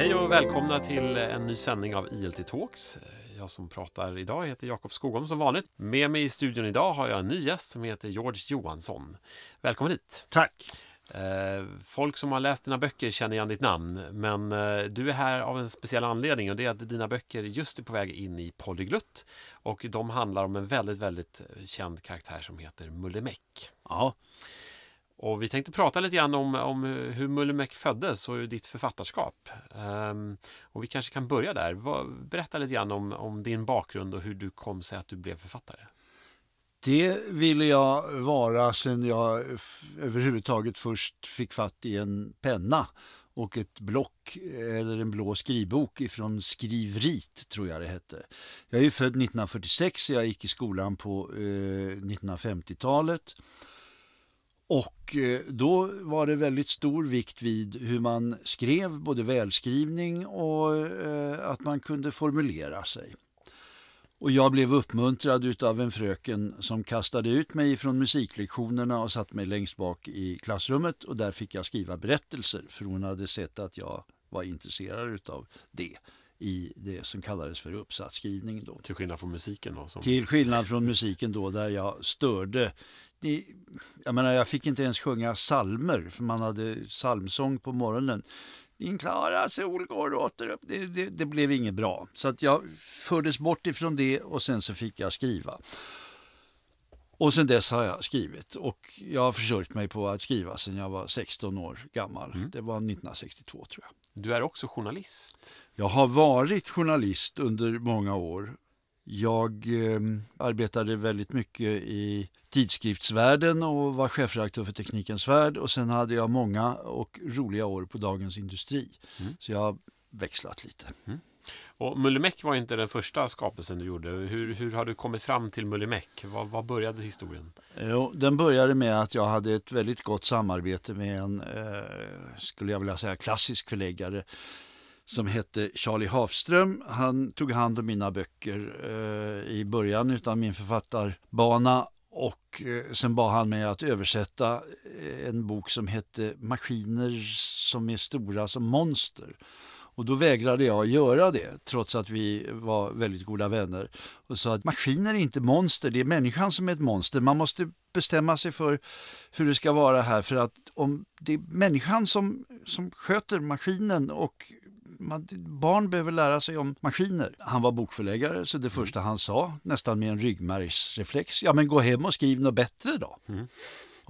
Hej och välkomna till en ny sändning av ILT Talks. Jag som pratar idag heter Jakob Skogholm som vanligt. Med mig i studion idag har jag en ny gäst som heter George Johansson. Välkommen hit! Tack! Eh, folk som har läst dina böcker känner igen ditt namn, men eh, du är här av en speciell anledning och det är att dina böcker just är på väg in i Polyglutt och de handlar om en väldigt, väldigt känd karaktär som heter Mulle Meck. Ja. Och vi tänkte prata lite grann om, om hur Mullemeck föddes och ditt författarskap. Um, och vi kanske kan börja där. Berätta lite grann om, om din bakgrund och hur du kom sig att du blev författare. Det ville jag vara sen jag överhuvudtaget först fick fatt i en penna och ett block eller en blå skrivbok ifrån Skrivrit tror jag det hette. Jag är född 1946, jag gick i skolan på eh, 1950-talet. Och eh, då var det väldigt stor vikt vid hur man skrev, både välskrivning och eh, att man kunde formulera sig. Och jag blev uppmuntrad av en fröken som kastade ut mig från musiklektionerna och satte mig längst bak i klassrummet och där fick jag skriva berättelser för hon hade sett att jag var intresserad av det i det som kallades för uppsatsskrivning. Då. Till skillnad från musiken då? Som... Till skillnad från musiken då där jag störde jag menar, jag fick inte ens sjunga salmer för man hade salmsång på morgonen. Din klara sol går åter upp. Det, det, det, blev inget bra. Så att jag fördes bort ifrån det och sen så fick jag skriva. Och sen dess har jag skrivit och jag har försörjt mig på att skriva sedan jag var 16 år gammal. Mm. Det var 1962 tror jag. Du är också journalist. Jag har varit journalist under många år. Jag eh, arbetade väldigt mycket i tidskriftsvärlden och var chefredaktör för Teknikens Värld och sen hade jag många och roliga år på Dagens Industri. Mm. Så jag har växlat lite. Mm. Och Mullemäck var inte den första skapelsen du gjorde. Hur, hur har du kommit fram till Mullimäck? Var, var började historien? Jo, den började med att jag hade ett väldigt gott samarbete med en, eh, skulle jag vilja säga, klassisk förläggare som hette Charlie Hafström. Han tog hand om mina böcker eh, i början av min författarbana och eh, sen bad han mig att översätta eh, en bok som hette Maskiner som är stora som monster. Och då vägrade jag göra det, trots att vi var väldigt goda vänner. Och sa att maskiner är inte monster, det är människan som är ett monster. Man måste bestämma sig för hur det ska vara här, för att om det är människan som, som sköter maskinen och man, barn behöver lära sig om maskiner. Han var bokförläggare så det mm. första han sa, nästan med en ryggmärgsreflex, ja men gå hem och skriv något bättre då. Mm.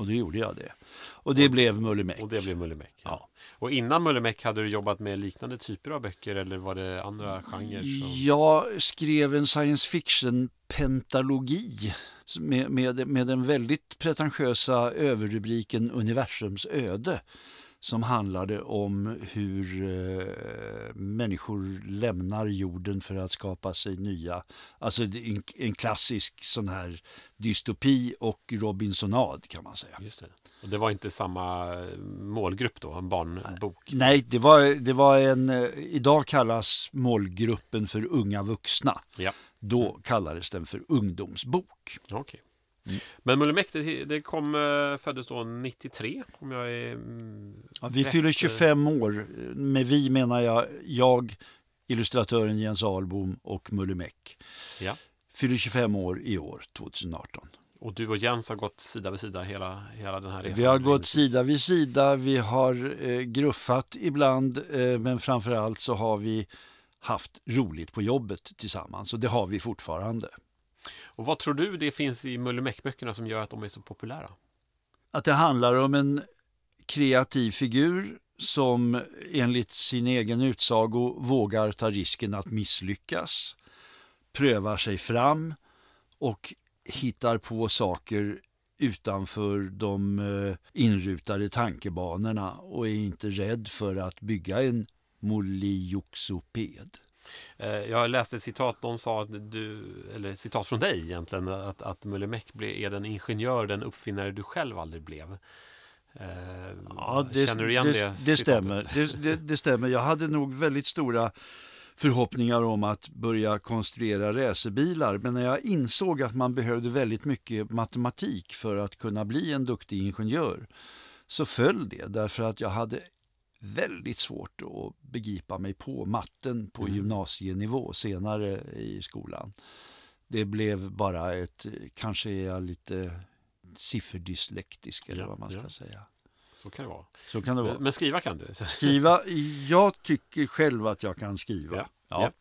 Och då gjorde jag det. Och det och, blev Mullemäck. Och det blev Mullemäck. Ja. ja. Och innan Mullemäck hade du jobbat med liknande typer av böcker eller var det andra genrer? Som... Jag skrev en science fiction pentalogi med, med, med den väldigt pretentiösa överrubriken Universums öde som handlade om hur eh, människor lämnar jorden för att skapa sig nya. Alltså en, en, klassisk sån här dystopi och Robinsonad kan man säga. Just det. Och det var inte samma målgrupp då, en barnbok? Nej, det var, det var en, eh, idag kallas målgruppen för unga vuxna. Ja. Då kallades den för ungdomsbok. Okay. Mm. Men Mullemäck, det, det kom, eh, föddes då 93 om jag är mm, ja, Vi rätt. fyller 25 år. Med vi menar jag, jag, illustratören Jens Ahlbom och Mullemäck. Ja. Fyller 25 år i år, 2018. Och du och Jens har gått sida vid sida hela, hela den här resan? Vi har gått sida vid sida, vi har eh, gruffat ibland, eh, men framförallt så har vi haft roligt på jobbet tillsammans och det har vi fortfarande. Och vad tror du det finns i Mullimäck-böckerna som gör att de är så populära? Att det handlar om en kreativ figur som enligt sin egen utsago vågar ta risken att misslyckas, prövar sig fram och hittar på saker utanför de eh, inrutade tankebanorna och är inte rädd för att bygga en molioxoped. Eh, jag läste ett citat, någon sa att du, eller citat från dig egentligen, att, att Mullemäck är den ingenjör, den uppfinnare du själv aldrig blev. Eh, ja, det, Känner du igen det? Det, det stämmer. Det, det, det, stämmer. Jag hade nog väldigt stora förhoppningar om att börja konstruera racerbilar. Men när jag insåg att man behövde väldigt mycket matematik för att kunna bli en duktig ingenjör så föll det därför att jag hade väldigt svårt att begripa mig på matten på mm. gymnasienivå senare i skolan. Det blev bara ett, kanske är jag lite sifferdyslektisk eller ja, vad man ska ja. säga. Så kan det vara. Så kan det vara. Men skriva kan du? Skriva, jag tycker själv att jag kan skriva. Ja. ja.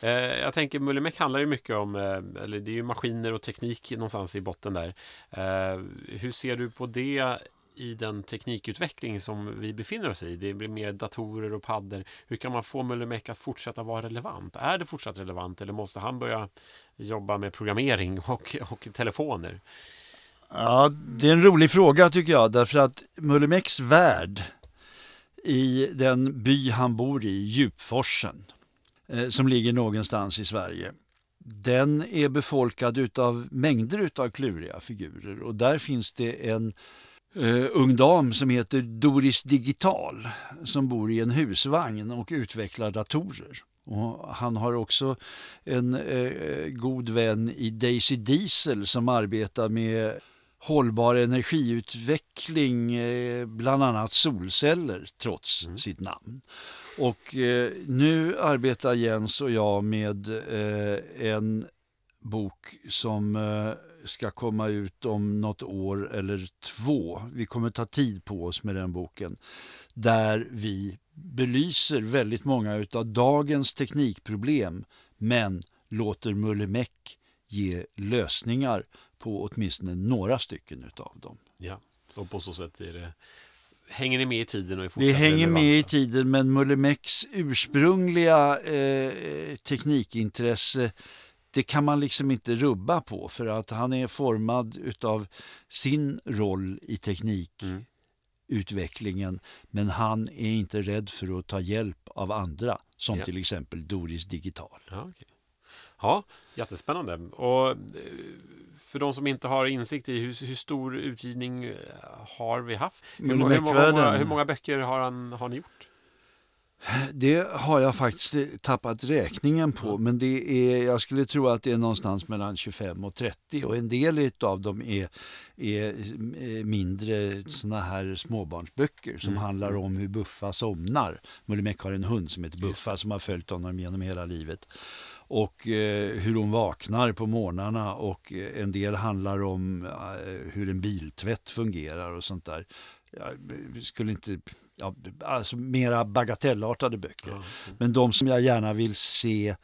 Eh, jag tänker Mullimek handlar ju mycket om, eh, eller det är ju maskiner och teknik någonstans i botten där. Eh, hur ser du på det i den teknikutveckling som vi befinner oss i. Det blir mer datorer och paddor. Hur kan man få Mullimek att fortsätta vara relevant? Är det fortsatt relevant eller måste han börja jobba med programmering och, och telefoner? Ja, det är en rolig fråga tycker jag därför att Mullimeks värld i den by han bor i, Djupforsen, eh, som ligger någonstans i Sverige. Den är befolkad av mängder av kluriga figurer och där finns det en uh, ung dam som heter Doris Digital som bor i en husvagn och utvecklar datorer. Och han har också en uh, god vän i Daisy Diesel som arbetar med hållbar energiutveckling, uh, bland annat solceller, trots mm. sitt namn. Och nu arbetar Jens och jag med en bok som ska komma ut om något år eller två. Vi kommer ta tid på oss med den boken. Där vi belyser väldigt många av dagens teknikproblem men låter Mullemäck ge lösningar på åtminstone några stycken utav dem. Ja, och på så sätt är det Hänger ni med i tiden? Och är Vi hänger relevanta? med i tiden men Mullemäcks ursprungliga eh, teknikintresse det kan man liksom inte rubba på för att han är formad utav sin roll i teknikutvecklingen. Mm. Men han är inte rädd för att ta hjälp av andra som ja. till exempel Doris Digital. Ja, okay. ja, jättespännande. Och eh, för de som inte har insikt i hur, hur stor utgivning eh, har vi haft? Hur, hur, många, hur många böcker har, han, har ni gjort? Det har jag faktiskt tappat räkningen på, men det är, jag skulle tro att det är någonstans mellan 25 och 30 och en del av dem är, är mindre såna här småbarnsböcker som mm. handlar om hur Buffa somnar. Mullemäck har en hund som heter Buffa som har följt honom genom hela livet och eh, hur hon vaknar på morgnarna och en del handlar om eh, hur en biltvätt fungerar och sånt där. Jag skulle inte ja, alltså mera bagatellartade böcker. Ja, Men de som jag gärna vill se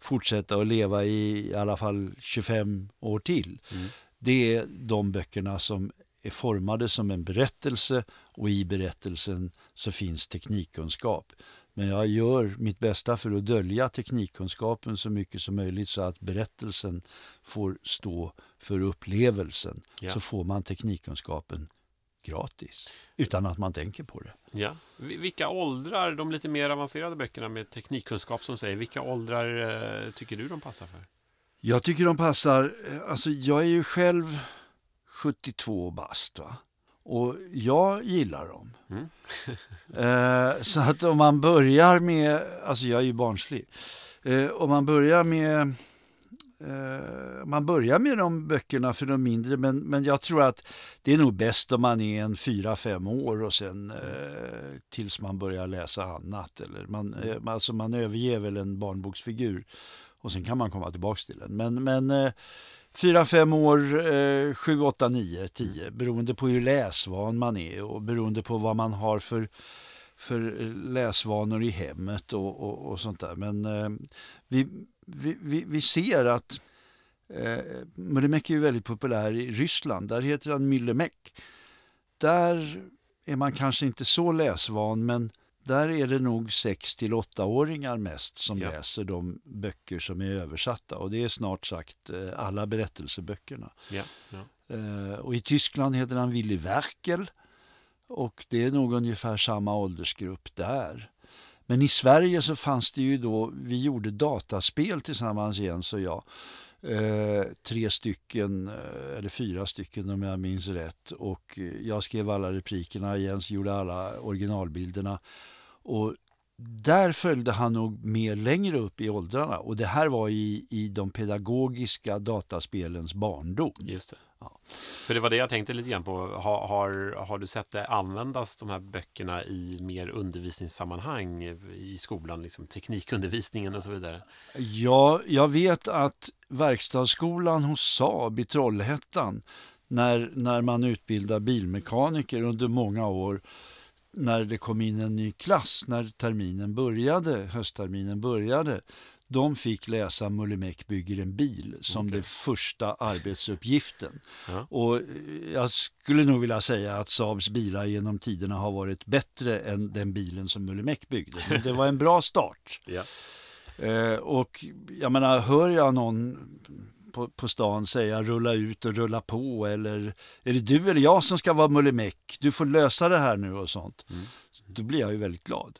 fortsätta att leva i i alla fall 25 år till. Mm. Det är de böckerna som är formade som en berättelse och i berättelsen så finns teknikkunskap. Men jag gör mitt bästa för att dölja teknikkunskapen så mycket som möjligt så att berättelsen får stå för upplevelsen. Ja. Så får man teknikkunskapen gratis utan att man tänker på det. Ja. Vilka åldrar, de lite mer avancerade böckerna med teknikkunskap som säger, vilka åldrar eh, tycker du de passar för? Jag tycker de passar, eh, alltså jag är ju själv 72 bast va? och jag gillar dem. Mm. eh, så att om man börjar med, alltså jag är ju barnslig, eh, om man börjar med man börjar med de böckerna för de mindre men, men jag tror att det är nog bäst om man är en fyra fem år och sen eh, tills man börjar läsa annat. Eller man, eh, alltså man överger väl en barnboksfigur och sen kan man komma tillbaka till den. Men, men eh, fyra, fem år, eh, sju, åtta, nio, tio beroende på hur läsvan man är och beroende på vad man har för för läsvanor i hemmet och, och, och sånt där. Men eh, vi, vi, vi, vi ser att eh, Myrlemek är väldigt populär i Ryssland. Där heter han Myllemek. Där är man kanske inte så läsvan men där är det nog 6 till 8-åringar mest som ja. läser de böcker som är översatta och det är snart sagt eh, alla berättelseböckerna. Ja, ja. Eh, och i Tyskland heter han Willy Werkel och det är nog ungefär samma åldersgrupp där. Men i Sverige så fanns det ju då, vi gjorde dataspel tillsammans Jens och jag. Eh, tre stycken, eh, eller fyra stycken om jag minns rätt. Och eh, jag skrev alla replikerna, Jens gjorde alla originalbilderna. Och där följde han nog mer längre upp i åldrarna och det här var i, i de pedagogiska dataspelens barndom. Just det. Ja. För det var det jag tänkte lite grann på. Har, har, har du sett det användas, de här böckerna, i mer undervisningssammanhang i skolan, liksom teknikundervisningen och så vidare? Ja, jag vet att verkstadsskolan hos Saab i Trollhättan, när, när man utbildar bilmekaniker under många år, när det kom in en ny klass, när terminen började, höstterminen började, de fick läsa Mullimek bygger en bil som Okej. det första arbetsuppgiften. Ja. Och eh, jag skulle nog vilja säga att Saabs bilar genom tiderna har varit bättre än den bilen som Mullimek byggde. Men det var en bra start. Ja. Eh, och jag menar, hör jag någon på, på stan säga rulla ut och rulla på eller är det du eller jag som ska vara Mullimek? Du får lösa det här nu och sånt. Mm. Då blir jag ju väldigt glad.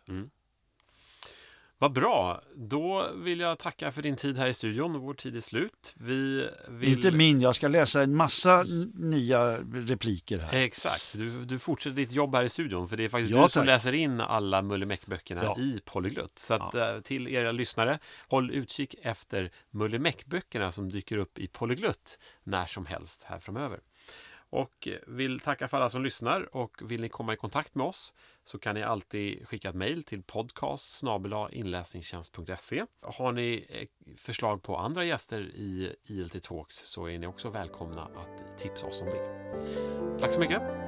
Vad bra. Då vill jag tacka för din tid här i studion. Vår tid är slut. Vi vill... Inte min, jag ska läsa en massa nya repliker här. Exakt. Du, du fortsätter ditt jobb här i studion, för det är faktiskt Ja, du som tack. läser in alla Mullimek-böckerna Ja. i Polyglutt. Så att, eh, till era lyssnare, håll utkik efter Mullimek-böckerna som dyker upp i Polyglutt när som helst här framöver. Och vill tacka för alla som lyssnar och vill ni komma i kontakt med oss så kan ni alltid skicka ett mejl till podcast inläsningstjänst.se. Har ni eh, förslag på andra gäster i ILT Talks så är ni också välkomna att tipsa oss om det. Tack så mycket!